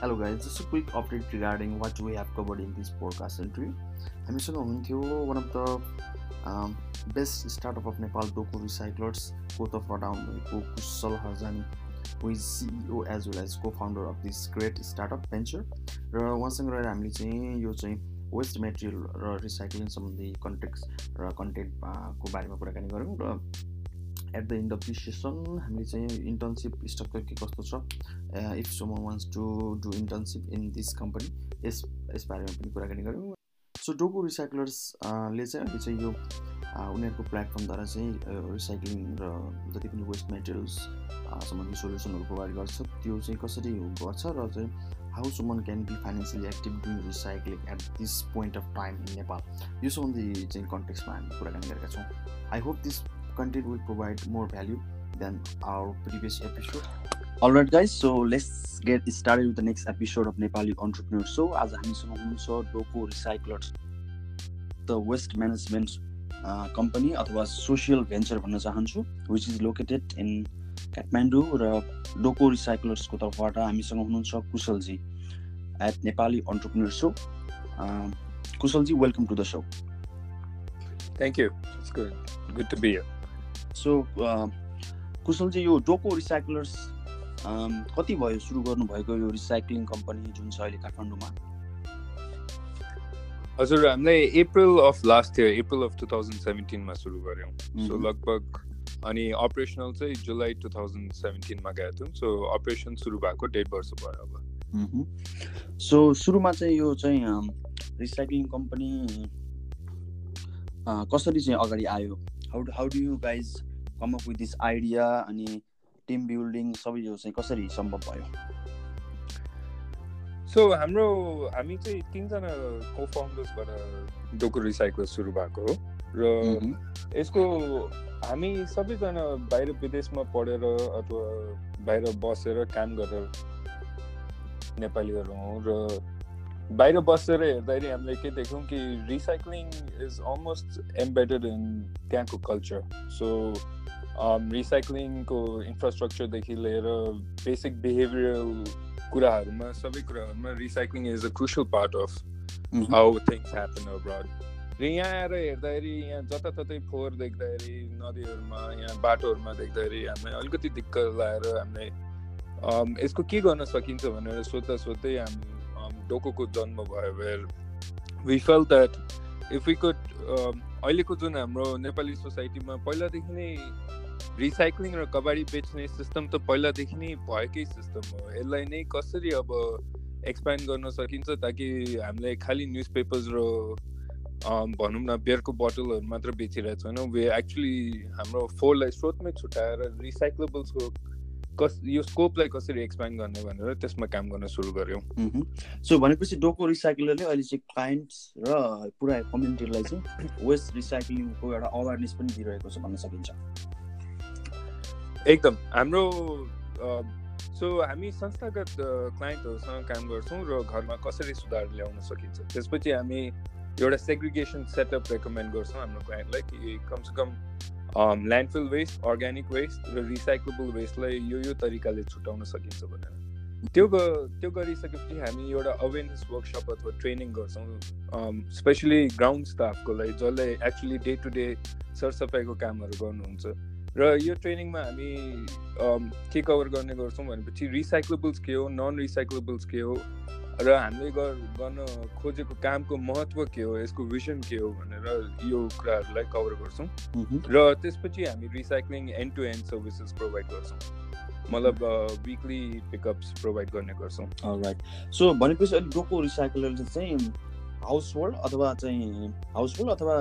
Guys, just a quick update regarding what we have covered in this podcast entry. हामीसँग हुनुहुन्थ्यो one of the best startup of Nepal Doko रिसाइक्लर्सको तर्फबाट आउनुभएको Kushal Harjani who is CEO as well as co founder of this great startup venture र उहाँसँग रहेर हामीले चाहिँ यो चाहिँ वेस्ट मेटेरियल र रिसाइक्लिङ सम्बन्धी कन्टेक्स र कन्टेन्टको बारेमा कुराकानी गऱ्यौँ र at the end of this session हामीले चाहिँ इन्टर्नसिप स्ट्रक्चर के कस्तो छ? If someone wants to do internship in this company यस यसबारेमा पनि कुराकानी गऱ्यौँ। सो डोको रिसाइक्लर्सले चाहिँ अहिले चाहिँ यो उनीहरूको प्लेटफर्मद्वारा चाहिँ रिसाइक्लिङ र जति पनि वेस्ट मेटेरियल्स सम्बन्धी सोल्युसनहरू प्रोभाइड गर्छ त्यो चाहिँ कसरी गर्छ र चाहिँ how someone can be financially active doing recycling at this point of time in Nepal यो सम्बन्धी चाहिँ कन्टेक्समा हामी कुराकानी गरेका छौँ। I hope this content will provide more value than our previous episode alright guys so let's get started with the next episode of Nepali entrepreneur so आज हामीसँग हुनुहुन्छ Doko recyclers the waste management company अथवा social venture भन्न चाहन्छु which is located in Kathmandu र डोको रिसाइक्लर्सको तर्फबाट हामीसँग हुनुहुन्छ Kushal ji at Nepali entrepreneur so Kushal ji welcome to the show thank you good to be so Kushal ji यो डोको रिसाइक्लर्स कति भयो सुरु गर्नुभएको यो रिसाइक्लिङ कम्पनी जुन छ अहिले काठमाडौँमा? हजुर हामीलाई April of last year April of two thousand सेभेन्टिनमा सुरु गऱ्यौँ। सो लगभग अनि अपरेसनल चाहिँ जुलाई टु थाउजन्ड सेभेन्टिनमा गएको थियौँ। सो अपरेसन सुरु भएको डेढ वर्ष भयो अब। सो सुरुमा चाहिँ यो चाहिँ रिसाइक्लिङ कम्पनी कसरी चाहिँ अगाडि आयो? How how do you guys come up with this idea अनि टिम बिल्डिङ सबै यो चाहिँ कसरी सम्भव भयो? सो हाम्रो हामी चाहिँ तिनजना को फाउन्डर्सबाट डोको रिसाइकल सुरु भएको हो। र यसको हामी सबैजना बाहिर विदेशमा पढेर अथवा बाहिर बसेर काम गरेर नेपालीहरू हौँ र बाहिर बसेर हेर्दाखेरि हामीले के देख्यौँ कि recycling is almost embedded in त्यहाँको कल्चर सो रिसाइक्लिङको इन्फ्रास्ट्रक्चरदेखि लिएर बेसिक बिहेभियरल कुराहरूमा सबै कुराहरूमा recycling is a crucial part of how things happen abroad र यहाँ आएर हेर्दाखेरि यहाँ जताततै फोहोर देख्दाखेरि नदीहरूमा यहाँ बाटोहरूमा देख्दाखेरि हामीलाई अलिकति दिक्क लगाएर हामीले यसको के गर्न सकिन्छ भनेर सोद्धा सोध्दै हामी डोकोको जन्म भयो where we felt that if we could अहिलेको जुन हाम्रो नेपाली सोसाइटीमा पहिलादेखि नै रिसाइक्लिङ र कबाडी बेच्ने सिस्टम त पहिलादेखि नै भएकै सिस्टम हो। यसलाई नै कसरी अब एक्सप्यान्ड गर्न सकिन्छ ताकि हामीलाई खालि न्युज पेपर्स र भनौँ न बियरको बोटलहरू मात्र बेचिरहेको छैनौँ। वे एक्चुली हाम्रो फोहोरलाई स्रोतमै छुट्याएर रिसाइक्लेबल्सको कस यो स्कोपलाई कसरी एक्सप्यान्ड गर्ने भनेर त्यसमा काम गर्न सुरु गऱ्यौँ। सो भनेपछि डोको रिसाइक्लरले अहिले चाहिँ क्लाइन्ट्स र पुरा कम्युनिटीलाई चाहिँ वेस्ट रिसाइक्लिङको एउटा अवेरनेस पनि दिइरहेको छ भन्न सकिन्छ। एकदम हाम्रो सो हामी संस्थागत क्लाइन्टहरूसँग काम गर्छौँ र घरमा कसरी सुधार ल्याउन सकिन्छ। त्यसपछि हामी एउटा सेग्रिगेसन सेटअप रेकमेन्ड गर्छौँ हाम्रो क्लाइन्टलाई कि कमसेकम ल्यान्डफिल वेस्ट अर्ग्यानिक वेस्ट र रिसाइक्लेबल वेस्टलाई यो यो तरिकाले छुट्याउन सकिन्छ भनेर। त्यो त्यो गरिसकेपछि हामी एउटा अवेरनेस वर्कसप अथवा ट्रेनिङ गर्छौँ स्पेसली ग्राउन्ड स्टाफको लागि जसले एक्चुली डे टु डे सरसफाइको कामहरू गर्नुहुन्छ। र यो ट्रेनिङमा हामी के कभर गर्ने गर्छौँ भनेपछि रिसाइक्लेबल्स के हो नन रिसाइक्लेबल्स के हो र हामीले गर्न खोजेको कामको महत्त्व के हो यसको भिजन के हो भनेर यो कुराहरूलाई कभर गर्छौँ। र त्यसपछि हामी recycling end to end services provide गर्छौँ। मतलब विकली पिकअप्स प्रोभाइड गर्ने गर्छौँ। राइट सो भनेपछि अहिले डोको रिसाइकलरले चाहिँ हाउस होल्ड अथवा चाहिँ हाउस होल्ड अथवा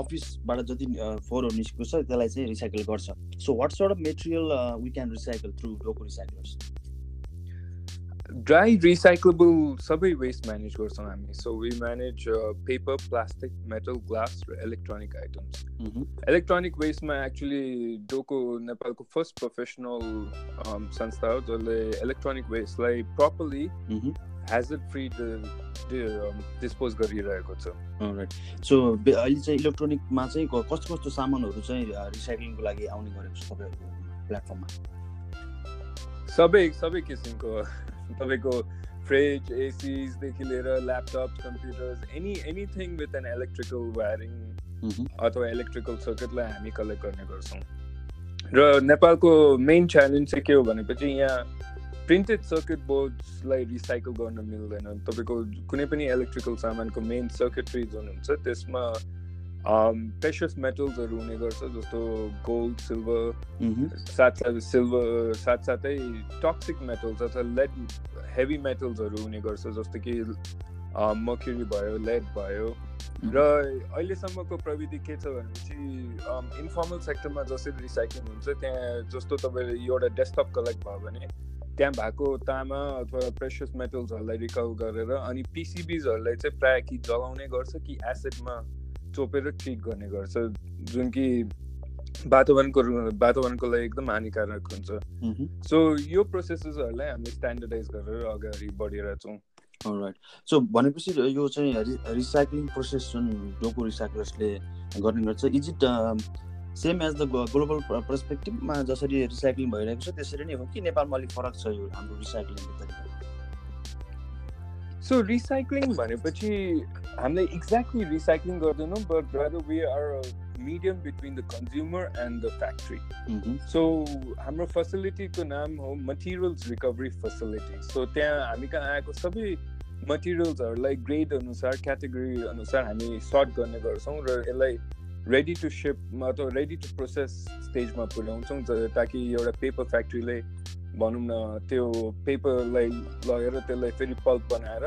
अफिसबाट जति फोहोरहरू निस्केको छ त्यसलाई चाहिँ रिसाइकल गर्छ। So what sort of material we can recycle through Doko recyclers dry recyclable सबै वेस्ट म्यानेज गर्छौँ हामी। So we manage paper plastic metal glass र इलेक्ट्रोनिक आइटम्स इलेक्ट्रोनिक वेस्टमा एक्चुली डोको नेपालको फर्स्ट प्रोफेसनल संस्था हो जसले इलेक्ट्रोनिक वेस्टलाई प्रपरली हेजर्ड फ्री डिस्पोज गरिरहेको छ? राइट सो अहिले चाहिँ इलेक्ट्रोनिकमा चाहिँ कस्तो कस्तो सामानहरू चाहिँ रिसाइक्लिङको लागि आउने गरेको छ तपाईँहरूको प्लेटफर्ममा सबै सबै किसिमको तपाईँको फ्रिज एसिजदेखि लिएर laptop computers any anything with an electrical wiring अथवा इलेक्ट्रिकल सर्किटलाई हामी कलेक्ट गर्ने गर्छौँ। र नेपालको मेन च्यालेन्ज चाहिँ के हो भनेपछि यहाँ प्रिन्टेड सर्किट बोर्ड्सलाई रिसाइकल गर्न मिल्दैन तपाईँको कुनै पनि इलेक्ट्रिकल सामानको मेन सर्किटरी जुन हुन्छ त्यसमा प्रेसियस मेटल्सहरू हुने गर्छ जस्तो गोल्ड सिल्भर साथसाथै सिल्भर साथसाथै टक्सिक मेटल्स अथवा लेड हेभी मेटल्सहरू हुने गर्छ जस्तो कि मक्युरी भयो लेड भयो र अहिलेसम्मको प्रविधि के छ भनेपछि इन्फर्मल सेक्टरमा जसरी रिसाइक्लिङ हुन्छ त्यहाँ जस्तो तपाईँले एउटा डेस्कटप कलेक्ट भयो भने त्यहाँ भएको तामा अथवा प्रेसियस मेटल्सहरूलाई रिकभर गरेर अनि पिसिबिजहरूलाई चाहिँ प्रायः कि जलाउने गर्छ कि एसिडमा चोपेर ट्रिट गर्ने गर्छ जुन कि वातावरणको वातावरणको लागि एकदम हानिकारक हुन्छ। सो यो प्रोसेसेसहरूलाई हामीले स्ट्यान्डर्डाइज गरेर अगाडि बढिरहेछौँ राइट सो भनेपछि यो चाहिँ रिसाइक्लिङ प्रोसेस जुन डोको रिसाइक्लर्सले गर्ने गर्छ is it same as the global पर्सपेक्टिभमा जसरी रिसाइक्लिङ भइरहेको छ त्यसरी नै हो कि नेपालमा अलिक फरक छ यो हाम्रो रिसाइक्लिङको तरिका सो रिसाइक्लिङ भनेपछि हामीले एक्ज्याक्टली रिसाइक्लिङ गर्दैनौँ but rather we are medium between the consumer and the factory so हाम्रो फेसिलिटीको नाम हो मटेरियल्स रिकभरी फेसिलिटी सो त्यहाँ हामी कहाँ आएको सबै मटेरियल्सहरूलाई ग्रेड अनुसार क्याटेगोरी अनुसार हामी सर्ट गर्ने गर्छौँ र यसलाई रेडी टु सिप अथवा रेडी टु प्रोसेस स्टेजमा पुर्याउँछौँ ताकि एउटा पेपर फ्याक्ट्रीले भनौँ न त्यो पेपरलाई लगेर त्यसलाई फेरि पल्प बनाएर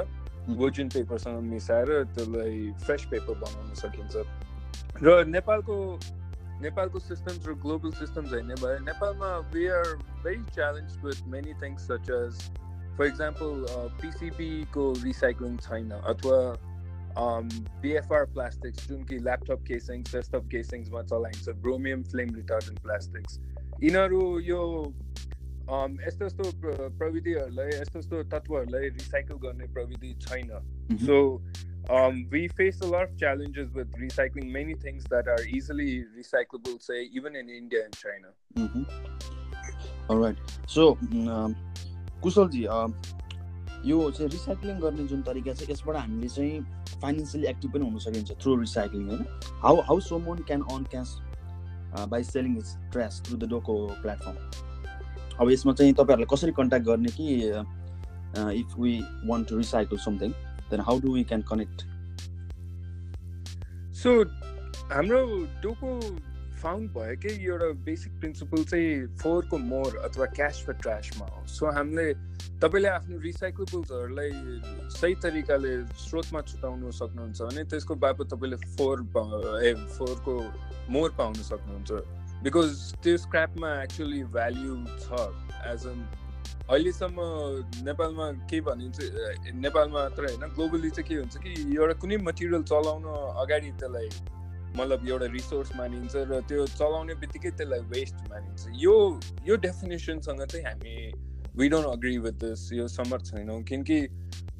वर्जिन पेपरसँग मिसाएर त्यसलाई फ्रेस पेपर बनाउन सकिन्छ। र नेपालको नेपालको सिस्टम्स र ग्लोबल सिस्टम्स हेर्ने भए नेपालमा we are very challenge with many things such as for example पिसिबीको recycling छैन अथवा बिएफआर प्लास्टिक्स जुन कि ल्यापटप केसिङ्स डेस्कटप केसिङ्समा चलाइन्छ ब्रोमियम फ्लेम रिटार्डेन्ट प्लास्टिक्स यिनीहरू यो यस्तो यस्तो प्रविधिहरूलाई यस्तो यस्तो तत्त्वहरूलाई रिसाइकल गर्ने प्रविधि छैन so we face a lot of challenges with recycling many things that are easily recyclable, say, even in India and China. Mm-hmm. All right. So, um, Kushal ji यो चाहिँ रिसाइक्लिङ गर्ने जुन तरिका छ यसबाट हामीले चाहिँ फाइनेन्सियली एक्टिभ पनि हुन सकिन्छ थ्रु रिसाइक्लिङ होइन? How how someone can earn cash by selling is trash through the Doko platform अब यसमा चाहिँ तपाईँहरूलाई कसरी कन्ट्याक्ट गर्ने कि if we want to recycle something then how do we can connect so हाम्रो डोको फाउन्ड भयो कि एउटा बेसिक प्रिन्सिपल चाहिँ फोरको मोर अथवा क्यास फर ट्रासमा हो। सो हामीले तपाईँले आफ्नो रिसाइक्लेबल्सहरूलाई सही तरिकाले स्रोतमा छुटाउनु सक्नुहुन्छ भने त्यसको बापत तपाईँले फोर ए फोरको मोर पाउन सक्नुहुन्छ। बिकज त्यो स्क्रापमा एक्चुली भ्याल्यु छ। एज एन अहिलेसम्म नेपालमा के भनिन्छ नेपालमा मात्र होइन ग्लोबली चाहिँ के हुन्छ कि एउटा कुनै मटेरियल चलाउन अगाडि त्यसलाई मतलब एउटा रिसोर्स मानिन्छ र त्यो चलाउने बित्तिकै त्यसलाई वेस्ट मानिन्छ। यो यो डेफिनेसनसँग चाहिँ हामी we don't agree with this यो समर्थ छैनौँ। किनकि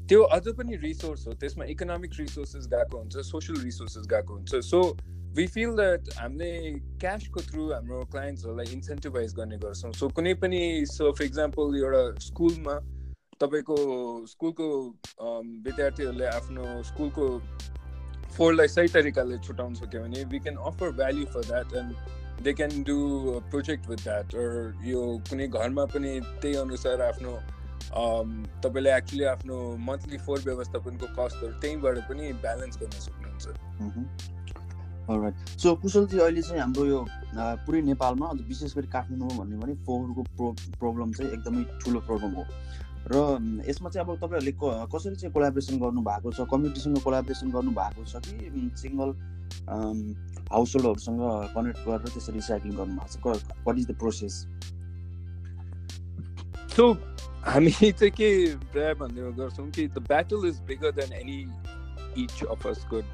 त्यो अझ पनि रिसोर्स हो। त्यसमा इकोनोमिक रिसोर्सेस गएको हुन्छ सोसियल रिसोर्सेस गएको हुन्छ। सो वी फिल द्याट हामीले क्यासको थ्रु हाम्रो क्लाइन्ट्सहरूलाई इन्सेन्टिभाइज गर्ने गर्छौँ। सो कुनै पनि सो फर इक्जाम्पल एउटा स्कुलमा तपाईँको स्कुलको विद्यार्थीहरूले आफ्नो स्कुलको फोरलाई सही तरिकाले छुट्याउन सक्यो भने we can offer value for that and they can do project with that यो कुनै घरमा पनि त्यही अनुसार आफ्नो तपाईँले एक्चुली आफ्नो मन्थली फोर व्यवस्थापनको कस्टहरू त्यहीँबाट पनि ब्यालेन्स गर्न सक्नुहुन्छ सो कुशलजी अहिले चाहिँ हाम्रो यो पुरै नेपालमा विशेष गरी काठमाडौँमा भन्ने भने फोहोरको प्रो प्रब्लम चाहिँ एकदमै ठुलो प्रब्लम हो। र यसमा चाहिँ अब तपाईँहरूले कसरी चाहिँ कोलाबरेसन गर्नु भएको छ? कम्युनिटीसँग कोलाबरेसन गर्नु भएको छ कि सिङ्गल हाउस होल्डहरूसँग कनेक्ट गरेर त्यसरी रिसाइक्लिङ गर्नुभएको छ? What is the process so हामी चाहिँ के प्रायः भन्ने गर्छौँ कि the battle is bigger than any each of us could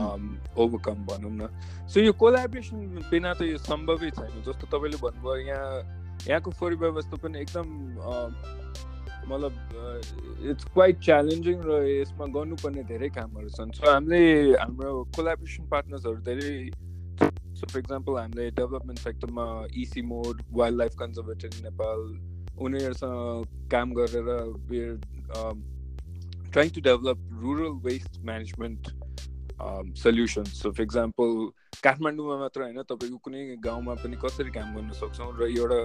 overcome भनौँ न। सो यो कोलाब्रेसन बिना त यो सम्भवै छैन। जस्तो तपाईँले भन्नुभयो यहाँ यहाँको फोहोर व्यवस्था पनि एकदम मतलब इट्स क्वाइट च्यालेन्जिङ र यसमा गर्नुपर्ने धेरै कामहरू छन् सो हामीले हाम्रो कोलाब्रेसन पार्टनर्सहरू धेरै सो फर इक्जाम्पल हामीले डेभलपमेन्ट सेक्टरमा ICIMOD wildlife conservatory Nepal उनीहरूसँग काम गरेर trying to develop rural waste management um, solutions. So, for example, काठमाडौँमा मात्र होइन तपाईँको कुनै गाउँमा पनि कसरी काम गर्न सक्छौँ र एउटा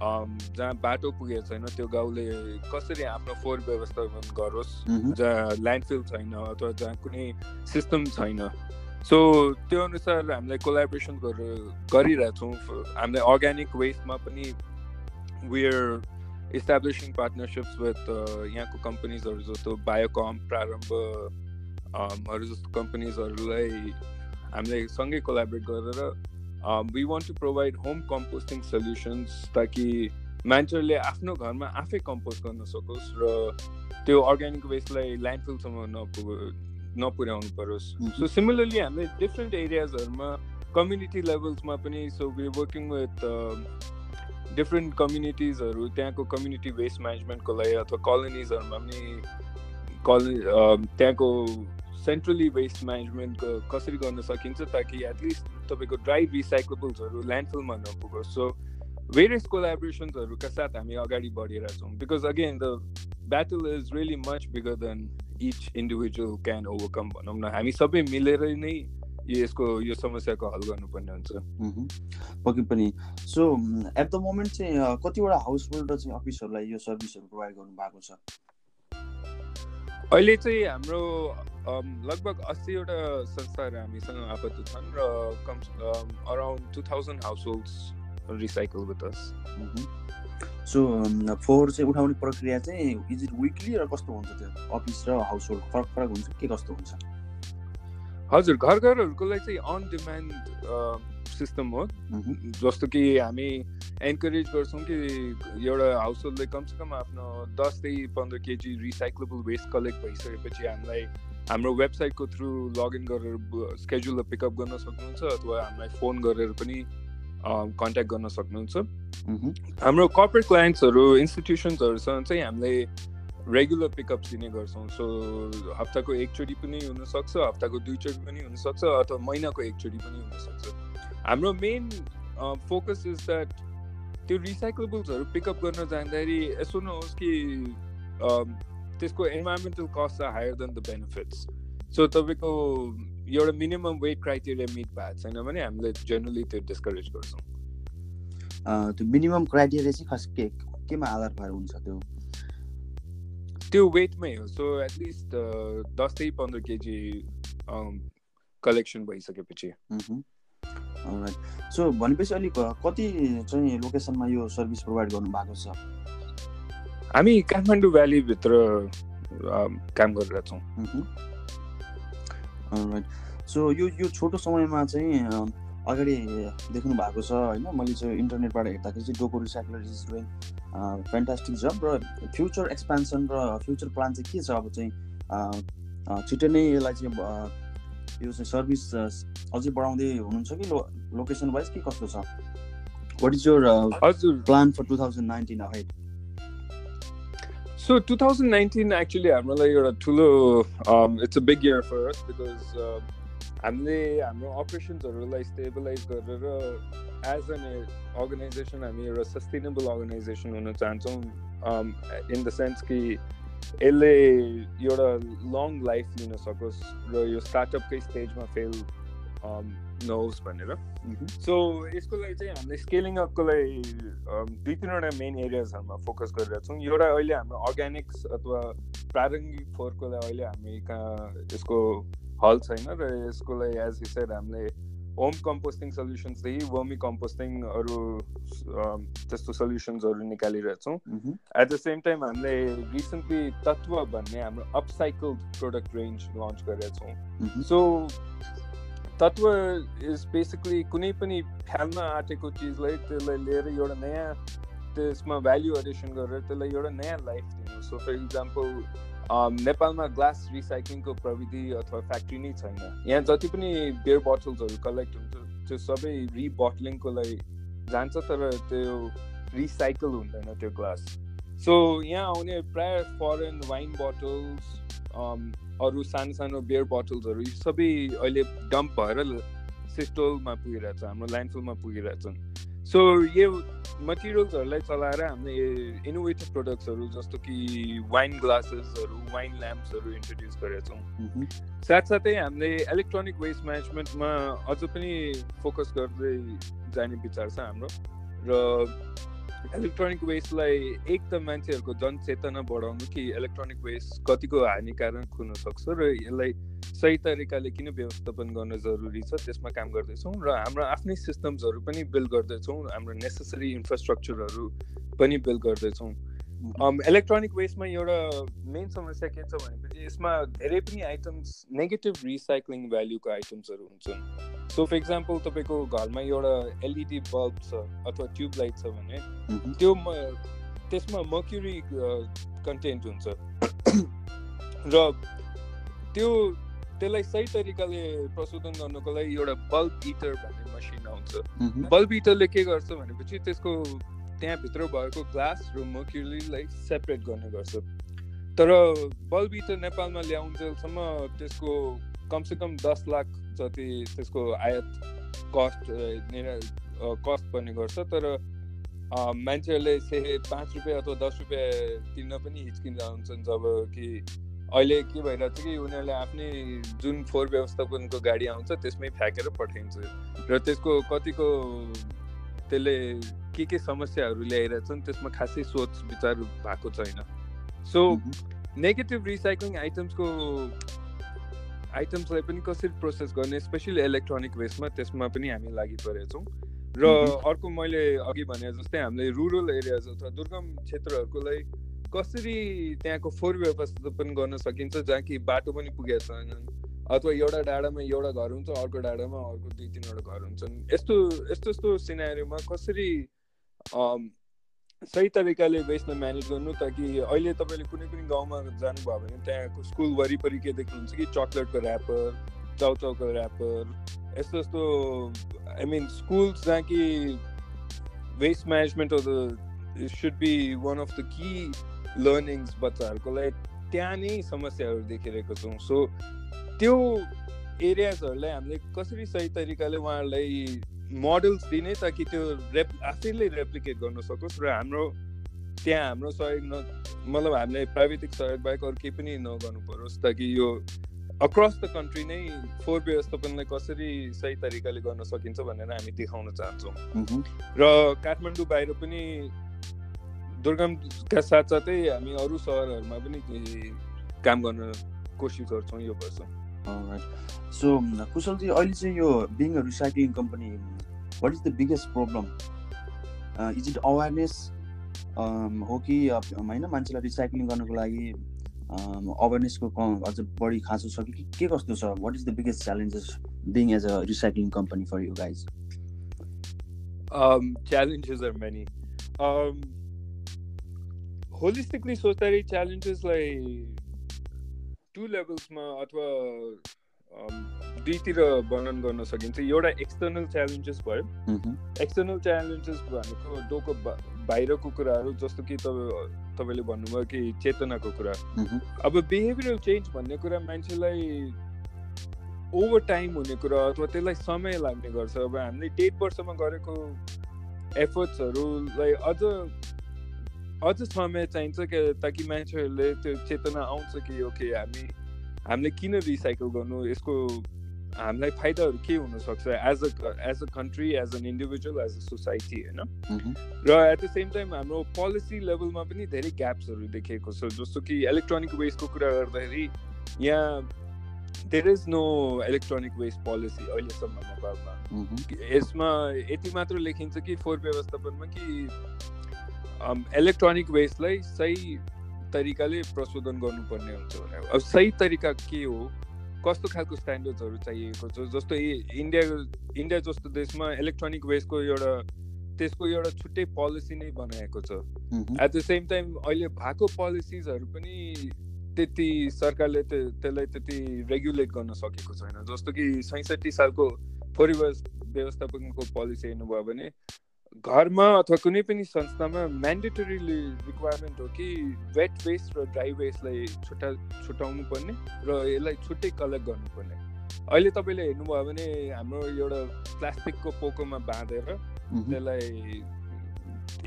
जहाँ बाटो पुगेको छैन त्यो गाउँले कसरी आफ्नो फोहोर व्यवस्थापन गरोस् जहाँ ल्यान्डफिल छैन अथवा जहाँ कुनै सिस्टम छैन। सो त्यो अनुसार हामीलाई कोलाबोरेसन गरेर गरिरहेछौँ हामीलाई अर्ग्यानिक वेस्टमा पनि वेयर इस्टाब्लिसिङ पार्टनरसिप्स विथ यहाँको कम्पनीजहरू जस्तो बायोकम प्रारम्भहरू जस्तो कम्पनीजहरूलाई हामीले सँगै कोलाबरेट गरेर we want to provide home composting solutions ताकि मान्छेहरूले आफ्नो घरमा आफै कम्पोस्ट गर्न सकोस् र त्यो अर्ग्यानिक वेस्टलाई ल्यान्डफिलसम्म नपुग नपुर्याउनु परोस्। सो सिमिलरली हामीले डिफ्रेन्ट एरियाजहरूमा कम्युनिटी लेभल्समा पनि so we working with different कम्युनिटिजहरू त्यहाँको कम्युनिटी वेस्ट म्यानेजमेन्टको लागि अथवा कलोनिजहरूमा पनि कल त्यहाँको सेन्ट्रली वेस्ट म्यानेजमेन्ट कसरी गर्न सकिन्छ ताकि एटलिस्ट तपाईँको ड्राई रिसाइक्लेबल्सहरू ल्यान्डफिलमा नपुगोस्. सो भेरियस कोलाबोरेसन्सहरूका साथ हामी अगाडि बढिरहेछौँ because again the battle is really much bigger than each individual can overcome भनौँ न। हामी सबै मिलेर नै यसको यो समस्याको हल गर्नुपर्ने हुन्छ। पक्कै पनि। सो एट द मोमेन्ट चाहिँ कतिवटा हाउस होल्ड र चाहिँ अफिसहरूलाई यो सर्भिसहरू प्रोभाइड गर्नु भएको छ? अहिले चाहिँ हाम्रो लगभग अस्सीवटा संस्थाहरू हामीसँग आबद्ध छन् र come around two thousand households recycle with us so फोहोर चाहिँ उठाउने प्रक्रिया चाहिँ इज इट विकली र कस्तो हुन्छ त्यो अफिस र हाउस होल्ड फरक फरक हुन्छ के कस्तो हुन्छ? हजुर घर घरहरूको लागि चाहिँ अन डिमान्ड सिस्टम हो। जस्तो कि हामी एन्करेज गर्छौँ कि एउटा हाउस होल्डले कमसेकम आफ्नो दसदेखि पन्ध्र केजी रिसाइक्लेबल वेस्ट कलेक्ट भइसकेपछि हामीलाई हाम्रो वेबसाइटको थ्रु लगइन गरेर स्केड्युल पिकअप गर्न सक्नुहुन्छ अथवा हामीलाई फोन गरेर पनि कन्ट्याक्ट गर्न सक्नुहुन्छ। हाम्रो कर्पोरेट क्लाइन्ट्सहरू इन्स्टिट्युसन्सहरूसँग चाहिँ हामीले रेगुलर पिकअप दिने गर्छौँ। सो हप्ताको एकचोटि पनि हुनसक्छ हप्ताको दुईचोटि पनि हुनसक्छ अथवा महिनाको एकचोटि पनि हुनसक्छ। हाम्रो मेन फोकस इज द्याट त्यो रिसाइक्लेबल्सहरू पिकअप गर्न जाँदाखेरि यसो नहोस् कि त्यसको इन्भाइरोमेन्टल कस्ट छ higher than the benefits so तपाईँको एउटा मिनिमम वेट क्राइटेरिया मिट भएको छैन भने हामीले जेनरली त्यो डिस्करेज गर्छौँ। त्यो मिनिमम क्राइटेरिया चाहिँ खास के केमा आधार भएर हुन्छ त्यो? त्यो वेटमै हो। सो एटलिस्ट दसदेखि पन्ध्र केजी कलेक्सन भइसकेपछि। सो भनेपछि अलिक कति चाहिँ लोकेसनमा यो सर्भिस प्रोभाइड गर्नु भएको छ? हामी काठमाडौँ भ्यालीभित्र काम गरिरहेछौँ सो यो यो छोटो समयमा चाहिँ अगाडि देख्नु भएको छ होइन? मैले चाहिँ इन्टरनेटबाट हेर्दाखेरि चाहिँ Doko recycler is doing fantastic job र फ्युचर एक्सपेन्सन र फ्युचर प्लान चाहिँ के छ? अब चाहिँ छिट्टै नै यसलाई चाहिँ यो चाहिँ सर्भिस अझै बढाउँदै हुनुहुन्छ कि लो लोकेसन वाइज के कस्तो छ? What is your plan for two thousand nineteen ahead so two thousand nineteen actually हाम्रो लागि एउटा ठुलो it's a big year for us because हामीले हाम्रो अपरेसन्सहरूलाई स्टेबलाइज गरेर एज एन अर्गनाइजेसन हामी एउटा सस्टेनेबल अर्गनाइजेसन हुन चाहन्छौँ इन द सेन्स कि यसले एउटा लङ लाइफ लिन सकोस् र यो स्टार्टअपकै स्टेजमा फेल नहोस् भनेर। सो यसको लागि चाहिँ हामीले स्केलिङ अपको लागि दुई तिनवटा मेन एरियाजहरूमा फोकस गरिरहेको छौँ। एउटा अहिले हाम्रो अर्ग्यानिक्स अथवा प्रारम्भिक फोहोरको लागि अहिले हामी कहाँ यसको हल छैन र यसको लागि एज हिसाब हामीले होम कम्पोस्टिङ सल्युसन्सदेखि वर्मी कम्पोस्टिङहरू त्यस्तो सल्युसन्सहरू निकालिरहेछौँ एट द सेम टाइम हामीले रिसेन्टली तत्व भन्ने हाम्रो अपसाइकल प्रोडक्ट रेन्ज लन्च गरेका छौँ। सो तत्व इज बेसिकली कुनै पनि फ्याल्न आँटेको चिजलाई त्यसलाई लिएर एउटा नयाँ त्यसमा भ्याल्यु एडिसन गरेर त्यसलाई एउटा नयाँ लाइफ दिनु सो फर इक्जाम्पल नेपालमा ग्लास रिसाइक्लिङको प्रविधि अथवा फ्याक्ट्री नै छैन यहाँ जति पनि बियर बोटल्सहरू कलेक्ट हुन्छ त्यो सबै रिबटलिङको लागि जान्छ तर त्यो रिसाइकल हुँदैन त्यो ग्लास सो यहाँ आउने प्राय फरेन वाइन बोटल्स अरू सानो सानो बियर बोटल्सहरू सबै अहिले डम्प भएर सिस्टोलमा पुगिरहेछ हाम्रो ल्यान्डफुलमा पुगिरहेछन् सो यो मटेरियल्सहरूलाई चलाएर हामीले इनोभेटिभ प्रडक्ट्सहरू जस्तो कि वाइन ग्लासेसहरू वाइन ल्याम्प्सहरू इन्ट्रोड्युस गरेका छौँ। साथसाथै हामीले इलेक्ट्रोनिक वेस्ट म्यानेजमेन्टमा अझ पनि फोकस गर्दै जाने विचार छ हाम्रो। र इलेक्ट्रोनिक वेस्टलाई एक त मान्छेहरूको जनचेतना बढाउनु कि इलेक्ट्रोनिक वेस्ट कतिको हानिकारक हुनसक्छ र यसलाई सही तरिकाले किन व्यवस्थापन गर्न जरुरी छ त्यसमा काम गर्दैछौँ र हाम्रो आफ्नै सिस्टम्सहरू पनि बिल्ड गर्दैछौँ हाम्रो नेसेसरी इन्फ्रास्ट्रक्चरहरू पनि बिल्ड गर्दैछौँ। इलेक्ट्रोनिक वेस्टमा एउटा मेन समस्या के छ भनेपछि यसमा धेरै पनि आइटम्स नेगेटिभ रिसाइक्लिङ भ्याल्युको आइटम्सहरू हुन्छन्। सो फर इक्जाम्पल तपाईँको घरमा एउटा एलइडी बल्ब छ अथवा ट्युब लाइट छ भने त्यो त्यसमा मक्युरी कन्टेन्ट हुन्छ। र त्यो त्यसलाई सही तरिकाले प्रशोधन गर्नको लागि एउटा बल्ब इटर भन्ने मसिन आउँछ। बल्ब इटरले के गर्छ भनेपछि त्यसको त्यहाँभित्र भएको ग्लास र मक्युरीलाई सेपरेट गर्ने गर्छ। तर बल्बी त नेपालमा ल्याउन्जेलसम्म त्यसको कमसेकम दस लाख जति त्यसको आयात कस्ट कस्ट पर्ने गर्छ तर मान्छेहरूले से पाँच रुपियाँ अथवा दस रुपियाँ तिर्न पनि हिचकिँदा हुन्छन् जब कि अहिले के भइरहेको छ कि उनीहरूले आफ्नै जुन फोहोर व्यवस्थापनको गाडी आउँछ त्यसमै फ्याँकेर पठाइन्छ। र त्यसको कतिको त्यसले के के समस्याहरू ल्याइरहेछन् त्यसमा खासै सोच विचार भएको छैन। सो नेगेटिभ रिसाइक्लिङ आइटम्सको आइटम्सलाई पनि कसरी प्रोसेस गर्ने स्पेसली इलेक्ट्रोनिक वेस्टमा त्यसमा पनि हामी लागि परेका छौँ र अर्को मैले अघि भने जस्तै हामीले रुरल एरियाज अथवा दुर्गम क्षेत्रहरूको लागि कसरी त्यहाँको फोहोर व्यवस्थापन गर्न सकिन्छ जहाँ कि बाटो पनि पुगेको छैन अथवा एउटा डाँडामा एउटा घर हुन्छ अर्को डाँडामा अर्को दुई तिनवटा घर हुन्छन्। यस्तो यस्तो यस्तो सिनारीमा कसरी सही तरिकाले वेस्टलाई म्यानेज गर्नु ताकि अहिले तपाईँले कुनै पनि गाउँमा जानुभयो भने त्यहाँको स्कुल वरिपरि के देख्नुहुन्छ कि चक्लेटको ऱ्यापर चाउचाउको ऱ्यापर यस्तो यस्तो आई मिन स्कुल्स जहाँ कि waste management of the should be one of the key learnings बच्चाहरूको लागि त्यहाँ नै समस्याहरू देखिरहेको छौँ। सो त्यो एरियाजहरूलाई हामीले कसरी सही तरिकाले उहाँहरूलाई मोडल्स दिने ताकि त्यो रेप आफैले रेप्लिकेट गर्न सकोस् र हाम्रो त्यहाँ हाम्रो सहयोग न मतलब हामीले प्राविधिक सहयोग बाहेक अरू केही पनि नगर्नु परोस् ताकि यो अक्रस द कन्ट्री नै फोहोर व्यवस्थापनलाई कसरी सही तरिकाले गर्न सकिन्छ भनेर हामी देखाउन चाहन्छौँ। र काठमाडौँ बाहिर पनि दुर्गमका साथसाथै हामी अरू सहरहरूमा पनि काम गर्न कोसिस गर्छौँ यो वर्ष। सो कुशलजी अहिले चाहिँ यो being recycling company what is the biggest problem is it awareness हो कि होइन मान्छेलाई रिसाइक्लिङ गर्नको लागि अवेरनेसको अझ बढी खाँचो छ कि के कस्तो छ? What is the biggest challenges being as a recycling company for you guys are many. Um, holistically सोच्दाखेरि च्यालेन्जेसलाई टु लेभल्समा अथवा दुईतिर वर्णन गर्न सकिन्छ। एउटा एक्सटर्नल च्यालेन्जेस भयो। एक्सटर्नल च्यालेन्जेस भनेको डोको बाहिरको कुराहरू जस्तो कि तपाईँले भन्नुभयो कि चेतनाको कुरा। अब बिहेभियरल चेन्ज भन्ने कुरा मान्छेलाई ओभर टाइम हुने कुरा अथवा त्यसलाई समय लाग्ने गर्छ। अब हामीले डेढ वर्षमा गरेको एफर्ट्सहरूलाई अझ अझ समय चाहिन्छ कि ताकि मान्छेहरूले त्यो चेतना आउँछ कि ओके हामी हामीले किन रिसाइकल गर्नु यसको हामीलाई फाइदाहरू के हुनसक्छ as a as a country as an individual as a society होइन र एट द सेम टाइम हाम्रो पोलिसी लेभलमा पनि धेरै ग्याप्सहरू देखिएको छ जस्तो कि इलेक्ट्रोनिक वेस्टको कुरा गर्दाखेरि यहाँ there is no electronic waste policy अहिलेसम्म नेपालमा यसमा यति मात्र लेखिन्छ कि फोहोर व्यवस्थापनमा कि इलेक्ट्रोनिक वेस्टलाई सही तरिकाले प्रशोधन गर्नुपर्ने हुन्छ भने अब सही तरिका के हो? कस्तो खालको स्ट्यान्डर्ड्सहरू चाहिएको छ? जस्तो इन्डिया इन्डिया जस्तो देशमा इलेक्ट्रोनिक वेस्टको एउटा त्यसको एउटा छुट्टै पोलिसी नै बनाएको छ। एट द सेम टाइम अहिले भएको पोलिसिजहरू पनि त्यति सरकारले त्यसलाई त्यति रेगुलेट गर्न सकेको छैन। जस्तो कि सैसठी सालको परिवेश व्यवस्थापनको पोलिसी हेर्नुभयो भने घरमा अथवा कुनै पनि संस्थामा म्यान्डेटरी रिक्वायरमेन्ट हो कि वेट वेस्ट र ड्राई वेस्टलाई छुट्टा छुट्याउनु पर्ने र यसलाई छुट्टै कलेक्ट गर्नुपर्ने। अहिले तपाईँले हेर्नुभयो भने हाम्रो एउटा प्लास्टिकको पोकोमा बाँधेर त्यसलाई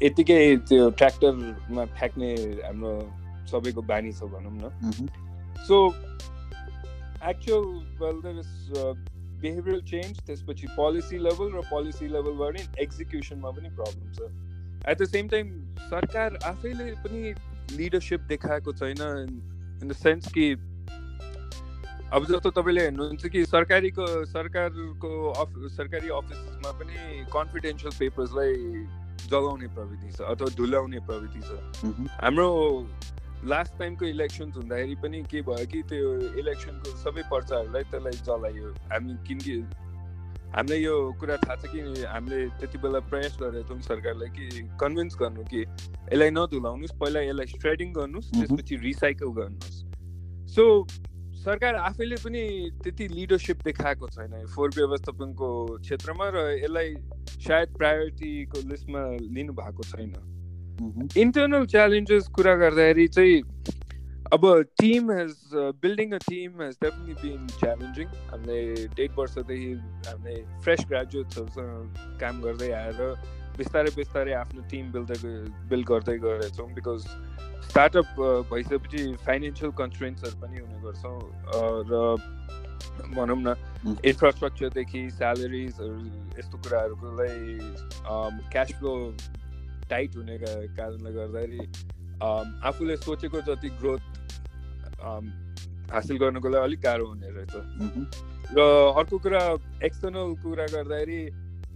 यतिकै त्यो ट्र्याक्टरमा फ्याँक्ने हाम्रो सबैको बानी छ भनौँ न। So actual well there is behavioural change त्यसपछि पोलिसी लेभल र पोलिसी लेभलबाट एक्जिक्युसनमा पनि प्रब्लम छ एट द सेम टाइम सरकार आफैले पनि लिडरसिप देखाएको छैन इन द सेन्स कि अब जस्तो तपाईँले हेर्नुहुन्छ कि सरकारीको सरकारको अफ सरकारी अफिसमा पनि कन्फिडेन्सियल पेपर्सलाई जलाउने प्रविधि छ अथवा धुलाउने प्रविधि छ। हाम्रो लास्ट टाइमको इलेक्सन्स हुँदाखेरि पनि के भयो कि त्यो इलेक्सनको सबै पर्चाहरूलाई त्यसलाई जलायो। हामी किनकि हामीलाई यो कुरा थाहा छ कि हामीले त्यति बेला प्रयास गरेका थियौँ सरकारलाई कि कन्भिन्स गर्नु कि यसलाई नधुलाउनुहोस् पहिला यसलाई स्ट्रेडिङ गर्नुहोस्। त्यसपछि रिसाइकल गर्नुहोस्। सो सरकार आफैले पनि त्यति लिडरसिप देखाएको छैन। फोहोर व्यवस्थापनको क्षेत्रमा र यसलाई सायद प्रायोरिटीको लिस्टमा लिनु भएको छैन। इन्टरनल च्यालेन्जेस कुरा गर्दाखेरि चाहिँ अब team has building a team has definitely been challenging हामीले डेढ वर्षदेखि हामीले फ्रेस ग्रेजुएट्सहरूसँग काम गर्दै आएर बिस्तारै बिस्तारै आफ्नो टिम बिल्दै बिल्ड गर्दै गएछौँ बिकज स्टार्टअप भइसकेपछि फाइनेन्सियल कन्सट्रेन्ट्सहरू पनि हुने गर्छौँ र भनौँ न. इन्फ्रास्ट्रक्चरदेखि स्यालेरिजहरू यस्तो कुराहरूकोलाई क्यास फ्लो टाइट हुने कारणले गर्दाखेरि आफूले सोचेको जति ग्रोथ हासिल गर्नको लागि अलिक गाह्रो हुने रहेछ र अर्को कुरा एक्सटर्नल कुरा गर्दाखेरि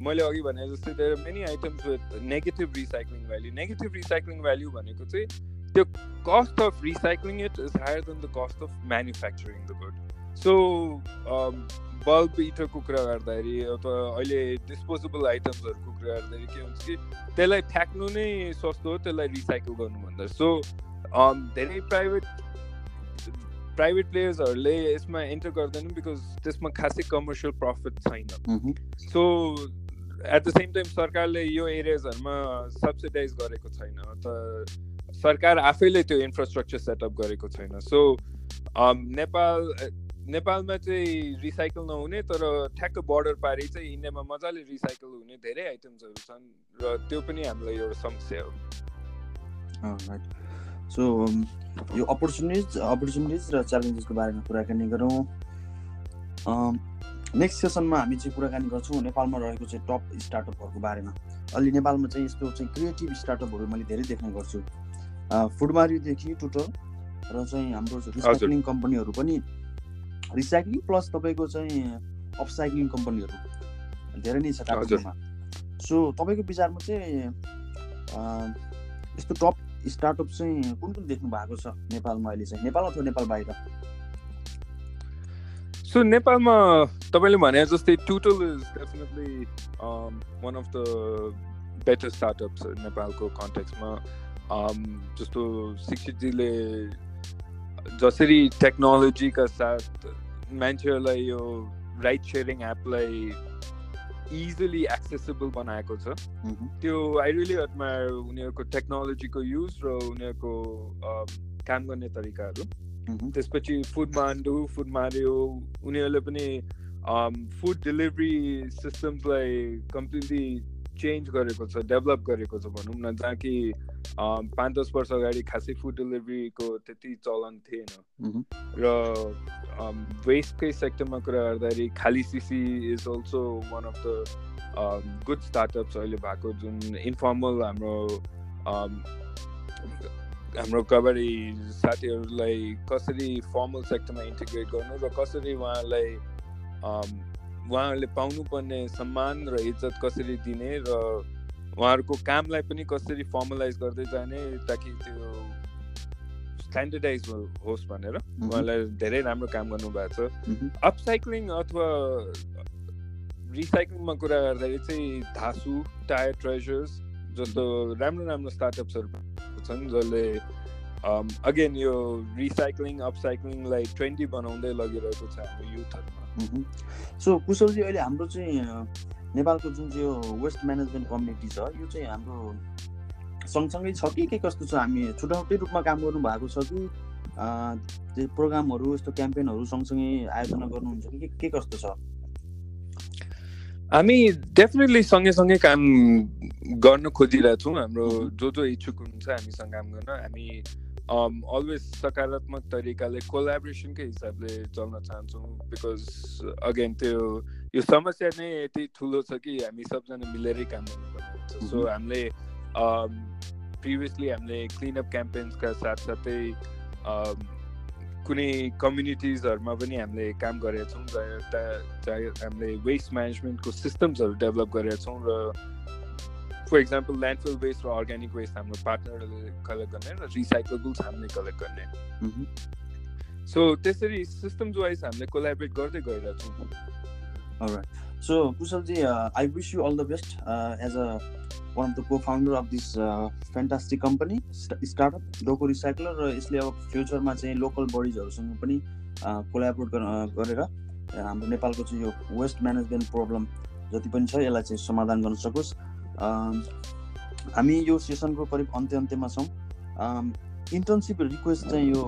मैले अघि भने जस्तै there many items with negative recycling value negative recycling value भनेको चाहिँ त्यो cost of recycling it is higher than the cost of manufacturing the good so bulb इटरको कुरा गर्दाखेरि अथवा अहिले डिस्पोजेबल आइटम्सहरूको कुरा गर्दाखेरि के हुन्छ कि त्यसलाई फ्याँक्नु नै सस्तो हो त्यसलाई रिसाइकल गर्नुभन्दा सो धेरै प्राइभेट प्राइभेट प्लेयर्सहरूले यसमा एन्टर गर्दैनन् बिकज त्यसमा खासै कमर्सियल प्रफिट छैन so at the same time सरकारले यो एरियाजहरूमा सब्सिडाइज गरेको छैन त सरकार आफैले त्यो इन्फ्रास्ट्रक्चर सेटअप गरेको छैन सो नेपाल नेपालमा चाहिँ रिसाइकल नहुने तर ठ्याक्क बोर्डर पारि चाहिँ इन्डियामा मजाले रिसाइकल हुने धेरै आइटम्सहरू छन् र त्यो पनि हामीलाई एउटा समस्या हो। सो यो अपर्च्युनिटिज अपर्च्युनिटिज र च्यालेन्जेसको बारेमा कुराकानी गरौँ। नेक्स्ट सेसनमा हामी चाहिँ कुराकानी गर्छौँ नेपालमा रहेको चाहिँ टप स्टार्टअपहरूको बारेमा। अलि नेपालमा चाहिँ यस्तो चाहिँ क्रिएटिभ स्टार्टअपहरू मैले धेरै देख्ने गर्छु। फुडमारीदेखि टुटल र चाहिँ हाम्रो रिसाइक्लिङ कम्पनीहरू पनि रिसाइक्लिङ प्लस तपाईँको चाहिँ अपसाइक्लिङ कम्पनीहरू धेरै नै छ काठमाडौँमा सो तपाईँको विचारमा चाहिँ यस्तो टप स्टार्टअप चाहिँ कुन कुन देख्नु भएको छ नेपालमा अहिले चाहिँ? नेपाल अथवा नेपाल बाहिर? सो नेपालमा तपाईँले भने जस्तै Tootle is definitely one of the better startups नेपालको कन्टेक्समा जस्तो शिक्षितजीले जसरी टेक्नोलोजीका साथ मान्छेहरूलाई यो राइड सेयरिङ एपलाई इजिली एक्सेसिबल बनाएको छ। त्यो आई रियली एडमायर उनीहरूको टेक्नोलोजीको युज र उनीहरूको काम गर्ने तरिकाहरू। त्यसपछि फुड मान्डु फुड मार्यो उनीहरूले पनि फुड डेलिभरी सिस्टम्सलाई कम्प्लिटली चेन्ज गरेको छ डेभलप गरेको छ भनौँ न जहाँ कि पाँच दस वर्ष अगाडि खासै फुड डेलिभरीको त्यति चलन थिएन। र वेस्टकै सेक्टरमा कुरा गर्दाखेरि Khalisisi is also one of the good startups अहिले भएको जुन इन्फर्मल हाम्रो हाम्रो कबाडी साथीहरूलाई कसरी फर्मल सेक्टरमा इन्टिग्रेट गर्नु र कसरी उहाँहरूलाई um, उहाँहरूले पाउनुपर्ने सम्मान र इज्जत कसरी दिने र उहाँहरूको कामलाई पनि कसरी फर्मलाइज गर्दै जाने ताकि त्यो स्ट्यान्डर्डाइज होस् भनेर उहाँलाई धेरै राम्रो काम गर्नुभएको छ। अपसाइक्लिङ अथवा रिसाइक्लिङमा कुरा गर्दाखेरि चाहिँ धासु टायर ट्रेजर्स जस्तो राम्रो राम्रो स्टार्टअप्सहरू छन् जसले अगेन यो रिसाइक्लिङ अपसाइक्लिङलाई ट्रेन्डी बनाउँदै लगिरहेको छ हाम्रो युथहरूमा। सो कुशलजी अहिले हाम्रो चाहिँ नेपालको जुन चाहिँ यो वेस्ट म्यानेजमेन्ट कम्युनिटी छ यो चाहिँ हाम्रो सँगसँगै छ कि के कस्तो छ? हामी छुट्टाउटै रूपमा काम गर्नु भएको छ कि त्यो प्रोग्रामहरू यस्तो क्याम्पेनहरू सँगसँगै आयोजना गर्नुहुन्छ कि के के कस्तो छ? हामी डेफिनेटली सँगैसँगै काम गर्न खोजिरहेको छौँ हाम्रो जो जो इच्छुक हुनुहुन्छ हामीसँग काम गर्न। हामी अलवेज सकारात्मक तरिकाले कोलाबोरेसनकै हिसाबले चल्न चाहन्छौँ बिकज अगेन त्यो यो समस्या नै यति ठुलो छ कि हामी सबजना मिलेरै काम गर्नुपर्ने हुन्छ सो हामीले प्रिभियसली हामीले क्लिनअप क्याम्पेन्सका साथसाथै कुनै कम्युनिटिजहरूमा पनि हामीले काम गरेका छौँ हामीले वेस्ट म्यानेजमेन्टको सिस्टम्सहरू डेभलप गरेका छौँ र फर इक्जाम्पल ल्यान्डफिल वेस्ट र अर्ग्यानिक वेस्ट हाम्रो पार्टनरहरूले कलेक्ट गर्ने र रिसाइकलेबल्स हामीले कलेक्ट गर्ने। सो त्यसरी सिस्टम्स वाइज हामीले कोलाबरेट गर्दै गइरहेछौँ so Kushalji I wish you all the best as a one of the co-founder of this fantastic company startup Doko recycler र यसले अब फ्युचरमा चाहिँ लोकल बडिजहरूसँग पनि कोलाबोरेट गरेर हाम्रो नेपालको चाहिँ यो वेस्ट म्यानेजमेन्ट प्रब्लम जति पनि छ यसलाई चाहिँ समाधान गर्न सकोस्। हामी यो सेसनको करिब अन्त्य अन्त्यमा छौँ। इन्टर्नसिप रिक्वेस्ट चाहिँ यो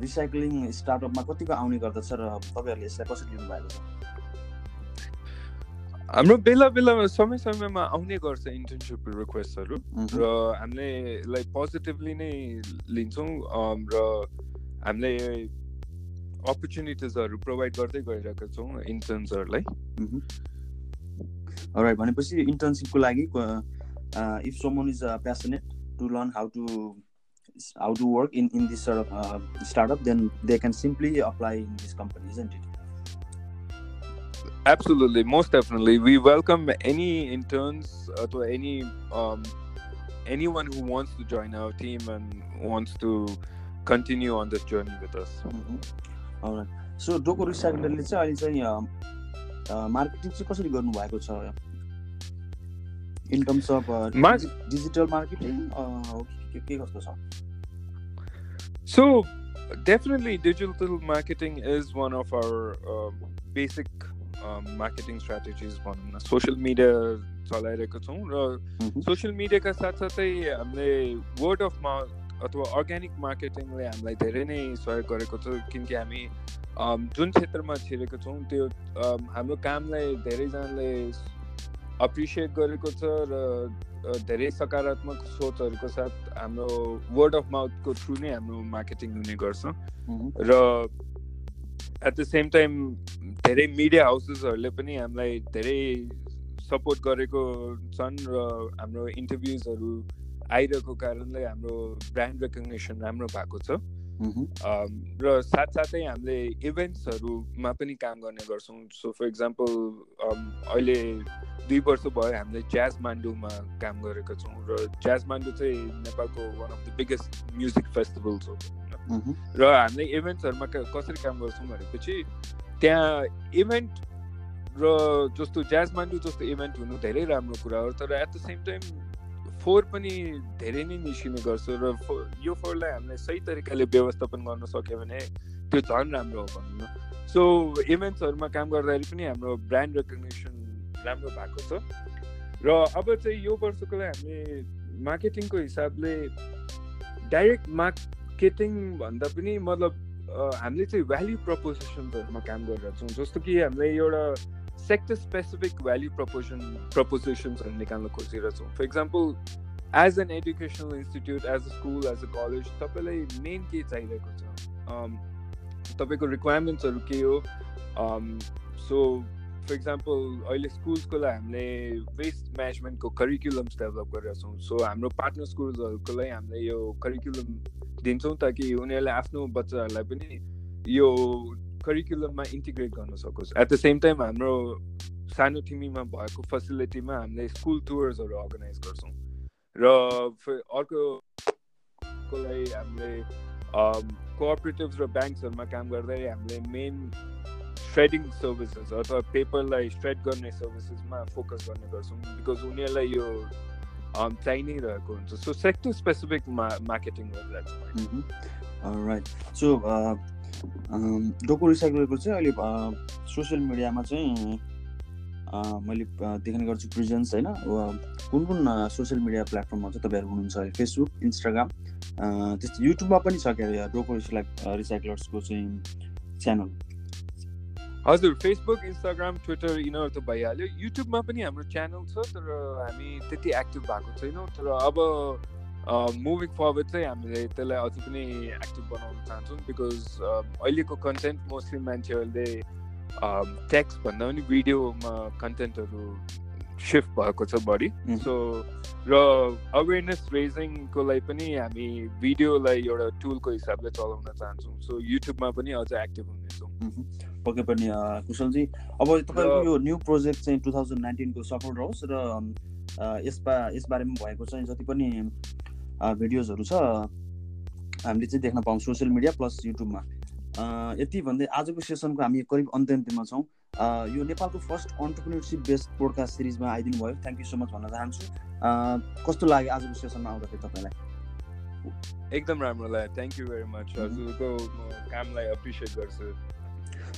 रिसाइक्लिङ स्टार्टअपमा कतिको आउने गर्दछ र तपाईँहरूले यसलाई कसरी लिनुभएको छ? हाम्रो बेला बेलामा समय समयमा आउने गर्छ इन्टर्नसिप रिक्वेस्टहरू र हामीले यसलाई पोजिटिभली नै लिन्छौँ। र हामीले अपर्च्युनिटिजहरू प्रोभाइड गर्दै गइरहेका छौँ इन्टर्न्सहरूलाई राइट भनेपछि इन्टर्नसिपको लागि if someone is passionate to learn how to how to work in in this startup then they can simply apply in this company isn't it Absolutely, most definitely. We welcome any interns or any um, anyone who wants to join our team and wants to continue on this journey with us. Mm-hmm. All right. So, Doko Recyclerले चाहिँ अहिले चाहिँ marketing चाहिँ कसरी गर्नुभएको छ? In terms of digital marketing के कस्तो छ? So definitely digital marketing is one of our um, basic um, marketing strategies भनौँ न। सोसियल मिडिया चलाइरहेको छौँ र सोसियल मिडियाका साथसाथै हामीले वर्ड अफ माउथ अथवा अर्ग्यानिक मार्केटिङले हामीलाई धेरै नै सहयोग गरेको छ किनकि हामी जुन क्षेत्रमा छिरेको छौँ त्यो हाम्रो कामलाई धेरैजनाले अप्रिसिएट गरेको छ र धेरै सकारात्मक सोचहरूको साथ हाम्रो वर्ड अफ माउथको थ्रु नै हाम्रो मार्केटिङ हुने गर्छ। र एट द सेम टाइम धेरै मिडिया हाउसेसहरूले पनि हामीलाई धेरै सपोर्ट गरेको छन् र हाम्रो इन्टरभ्युजहरू आइरहेको कारणले हाम्रो ब्रान्ड रेकग्नेसन राम्रो भएको छ। र साथसाथै हामीले इभेन्ट्सहरूमा पनि काम गर्ने गर्छौँ। सो फर इक्जाम्पल अहिले दुई वर्ष भयो हामीले ज्याज मान्डुमा काम गरेका छौँ र ज्याज मान्डु चाहिँ नेपालको one of the biggest music festivals हो। र हामीले इभेन्ट्सहरूमा कसरी काम गर्छौँ भनेपछि त्यहाँ इभेन्ट र जस्तो ज्याज मान्डु जस्तो इभेन्ट हुनु धेरै राम्रो कुरा हो तर एट द सेम टाइम फोहोर पनि धेरै नै निस्किने गर्छ र यो फोहोरलाई हामीले सही तरिकाले व्यवस्थापन गर्न सक्यो भने त्यो झन् राम्रो हो भनौँ न सो इभेन्ट्सहरूमा काम गर्दाखेरि पनि हाम्रो ब्रान्ड रेकग्नेसन राम्रो भएको छ। र अब चाहिँ यो वर्षको लागि हामीले मार्केटिङको हिसाबले डाइरेक्ट मार्केटिङ भन्दा पनि मतलब हामीले चाहिँ भ्याल्यु प्रपोजिसन्सहरूमा काम गरिरहेको छौँ। जस्तो कि हामीले एउटा सेक्टर स्पेसिफिक भ्याल्यु प्रपोजन प्रपोजिसन्सहरू निकाल्न खोजिरहेछौँ for example as an educational institute as a school as a college तपाईँलाई मेन के चाहिरहेको छ? तपाईँको रिक्वायरमेन्ट्सहरू के हो? सो फर इक्जाम्पल अहिले स्कुल्सको लागि हामीले वेस्ट म्यानेजमेन्टको करिकुलम्स डेभलप गरेका छौँ। सो हाम्रो पार्टनर स्कुल्सहरूको लागि हामीले यो करिकुलम दिन्छौँ ताकि उनीहरूले आफ्नो बच्चाहरूलाई पनि यो करिकुलममा इन्टिग्रेट गर्न सकोस्। एट द सेम टाइम हाम्रो सानो टिमीमा भएको फेसिलिटीमा हामीले स्कुल टुर्सहरू अर्गनाइज गर्छौँ। र अर्को लागि हामीले कोअपरेटिभ्स र ब्याङ्क्सहरूमा काम गर्दै हामीले मेन स्ट्रेडिङ सर्भिसेस अथवा पेपरलाई स्ट्रेड गर्ने सर्भिसेसमा फोकस गर्ने गर्छौँ। बिकज उनीहरूलाई यो चाहि नै रहेको हुन्छ। सो सेक्टर स्पेसिफिक मा मार्केटिङ राइट सो डोको रिसाइकलको चाहिँ अहिले सोसियल मिडियामा चाहिँ मैले देख्ने गर्छु प्रिजेन्स होइन। कुन कुन सोसियल मिडिया प्लेटफर्ममा चाहिँ तपाईँहरू हुनुहुन्छ अहिले? फेसबुक इन्स्टाग्राम त्यस्तो युट्युबमा पनि छ के अरे डोको रिसाइक रिसाइक्लर्सको चाहिँ च्यानल हजुर फेसबुक इन्स्टाग्राम ट्विटर यिनीहरू त भइहाल्यो। युट्युबमा पनि हाम्रो च्यानल छ तर हामी त्यति एक्टिभ भएको छैनौँ। तर अब मुभिङ फरवर्ड चाहिँ हामीले त्यसलाई अझै पनि एक्टिभ बनाउन चाहन्छौँ बिकज अहिलेको कन्टेन्ट मोस्टली मान्छेहरूले टेक्स्ट भन्दा पनि भिडियोमा कन्टेन्टहरू सिफ्ट भएको छ बढी। सो र अवेरनेस रेजिङको लागि पनि हामी भिडियोलाई एउटा टुलको हिसाबले चलाउन चाहन्छौँ। सो युट्युबमा पनि अझ एक्टिभ हुनेछौँ। पक्कै पनि कुशलजी अब तपाईँको यो न्यू प्रोजेक्ट चाहिँ टु थाउजन्ड नाइन्टिनको सफल रहोस् र यसमा यसबारेमा भएको चाहिँ जति पनि भिडियोजहरू छ। हामीले चाहिँ देख्न पाउँछौँ सोसियल मिडिया प्लस युट्युबमा यति भन्दै आजको सेसनको हामी करिब अन्त्य अन्त्यमा छौँ यो नेपालको फर्स्ट अन्टरप्रिनरसिप बेस्ड पोडकास्ट सिरिजमा आइदिनु भयो। थ्याङ्क यू सो मच भन्न चाहन्छु। कस्तो लाग्यो आजको सेसनमा आउँदाखेरि तपाईँलाई? एकदम राम्रो लाग्यो। थ्याङ्क यू भेरी मच हजुरको कामलाई एप्रिसिएट गर्छु।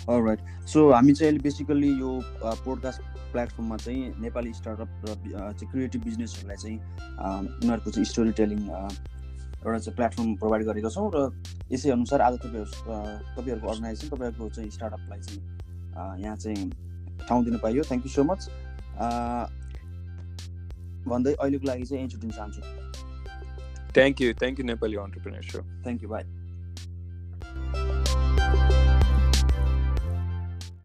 राइट सो हामी चाहिँ अहिले बेसिकल्ली यो पोडकास्ट प्लेटफर्ममा चाहिँ नेपाली स्टार्टअप र चाहिँ क्रिएटिभ बिजनेसहरूलाई चाहिँ उनीहरूको चाहिँ स्टोरी टेलिङ एउटा चाहिँ प्लेटफर्म प्रोभाइड गरेका छौँ र यसै अनुसार आज तपाईँहरू तपाईँहरूको अर्गनाइजेसन तपाईँहरूको चाहिँ स्टार्टअपलाई चाहिँ यहाँ चाहिँ ठाउँ दिनु पाइयो। थ्याङ्क यू सो मच भन्दै अहिलेको लागि चाहिँ यहीँ छुट्टिन चाहन्छु। Thank you thank you Nepali entrepreneur thank you bye